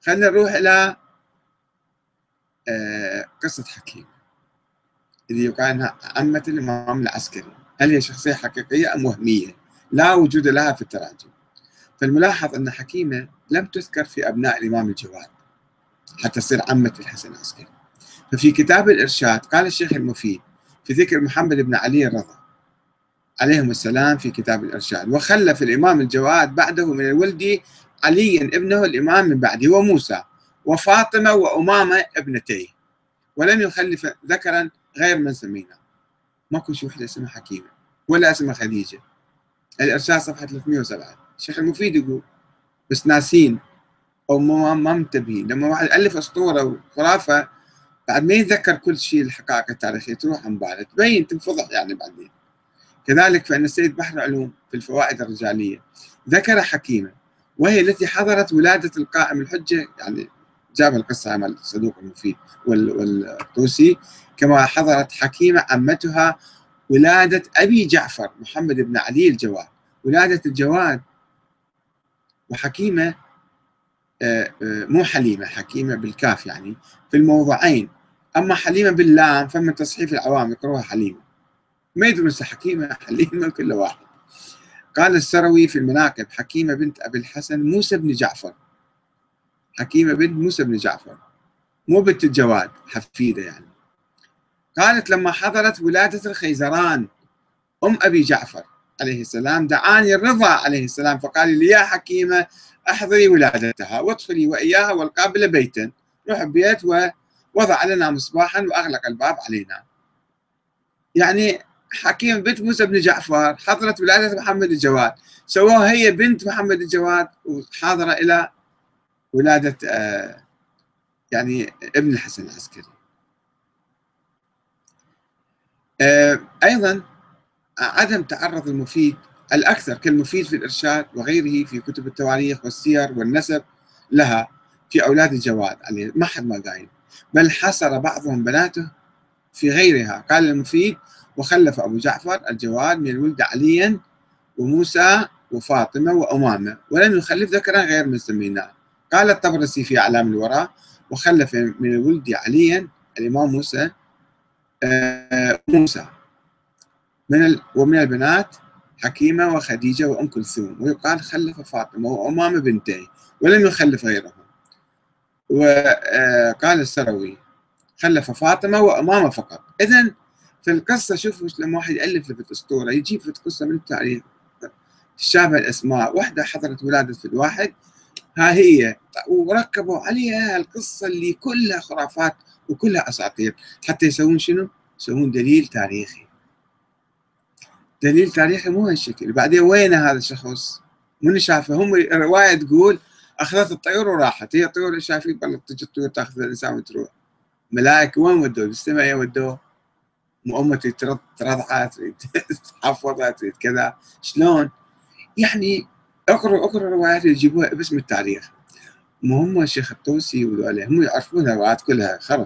خلينا نروح إلى آه، قصة حكيم اللي يقال أنها عمة الإمام العسكري. هل هي شخصية حقيقية أم وهمية؟ لا وجود لها في التراجم. فالملاحظ أن حكيمة لم تذكر في أبناء الإمام الجواد حتى تصير عمة الحسن العسكري. ففي كتاب الإرشاد قال الشيخ المفيد في ذكر محمد بن علي الرضا عليهم السلام في كتاب الإرشاد وخلف الإمام الجواد بعده من الولد علي ابنه الإمام من بعده وموسى وفاطمة وأمامة ابنتيه. ولم يخلف ذكرا غير من سمينا. ماكو شي وحدة اسمها حكيمة ولا اسمها خديجة. الإرشاد صفحة 307 الشيخ المفيد يقول بس ناسين أو ما ما منتبهين. لما واحد يألف أسطورة وخرافة بعد ما يتذكر كل شيء الحقائق التاريخية تروح عن باله تبين تنفضح يعني بعدين. كذلك فإن السيد بحر علوم في الفوائد الرجالية. ذكر حكيمة. وهي التي حضرت ولادة القائم الحجة يعني جاب القصة عن الصدوق المفيد والطوسي كما حضرت حكيمة عمتها ولادة أبي جعفر محمد بن علي الجواد. ولادة الجواد وحكيمة آه، آه، مو حليمة حكيمة بالكاف يعني في الموضعين أما حليمة باللام فمن تصحيف العوام يقروها حليمة. ما يدرون حكيمة حليمة كل واحد. قال السروي في المناقب حكيمة بنت أبي الحسن موسى بن جعفر. حكيمة بنت موسى بن جعفر. مو بنت الجواد حفيدة يعني. قالت لما حضرت ولادة الخيزران أم أبي جعفر عليه السلام دعاني الرضا عليه السلام فقال لي يا حكيمة أحضري ولادتها وادخلي وإياها والقابلة بيتا. روح بيت ووضع لنا مصباحا وأغلق الباب علينا. يعني حكيم بنت موسى بن جعفر حضرت ولادة محمد الجواد. سووها هي بنت محمد الجواد وحاضرة إلى ولادة آه، يعني ابن الحسن العسكري. آه، أيضا عدم تعرض المفيد الأكثر كالمفيد في الإرشاد وغيره في كتب التواريخ والسير والنسب لها في أولاد الجواد عليه ما حد ما قايل. بل حصر بعضهم بناته في غيرها. قال المفيد وخلف أبو جعفر الجواد من الولد عليا وموسى وفاطمة وأمامة ولم يخلف ذكرا غير من قال الطبرسي في أعلام الوراء وخلف من الولد عليا الإمام موسى آه موسى. من ومن البنات حكيمة وخديجة وأم كلثوم. ويقال خلف فاطمة وأمامة بنتين ولم يخلف غيرهم. وقال آه، السروي خلف فاطمة وأمامة فقط. إذا في القصة شوفوا لما واحد يألف في الأسطورة يجيب في قصة من التاريخ تشابه الأسماء. واحدة حضرت ولادة الواحد ها هي. وركبوا عليها القصة اللي كلها خرافات وكلها أساطير. حتى يسوون شنو؟ يسوون دليل تاريخي. دليل تاريخي مو هالشكل بعدين وين هذا الشخص؟ من شافه؟ هم الرواية تقول أخذت الطيور وراحت. هي الطيور شايفين بالله تجي الطيور تأخذ الإنسان وتروح. ملائكة وين ودوه؟ بالسماء ودوه؟ تريد تحفظها تريد كذا. شلون؟ يعني اقروا اقروا روايات يجيبوها باسم التاريخ. مو هم الشيخ الطوسي وذولا هم يعرفون الروايات كلها خرط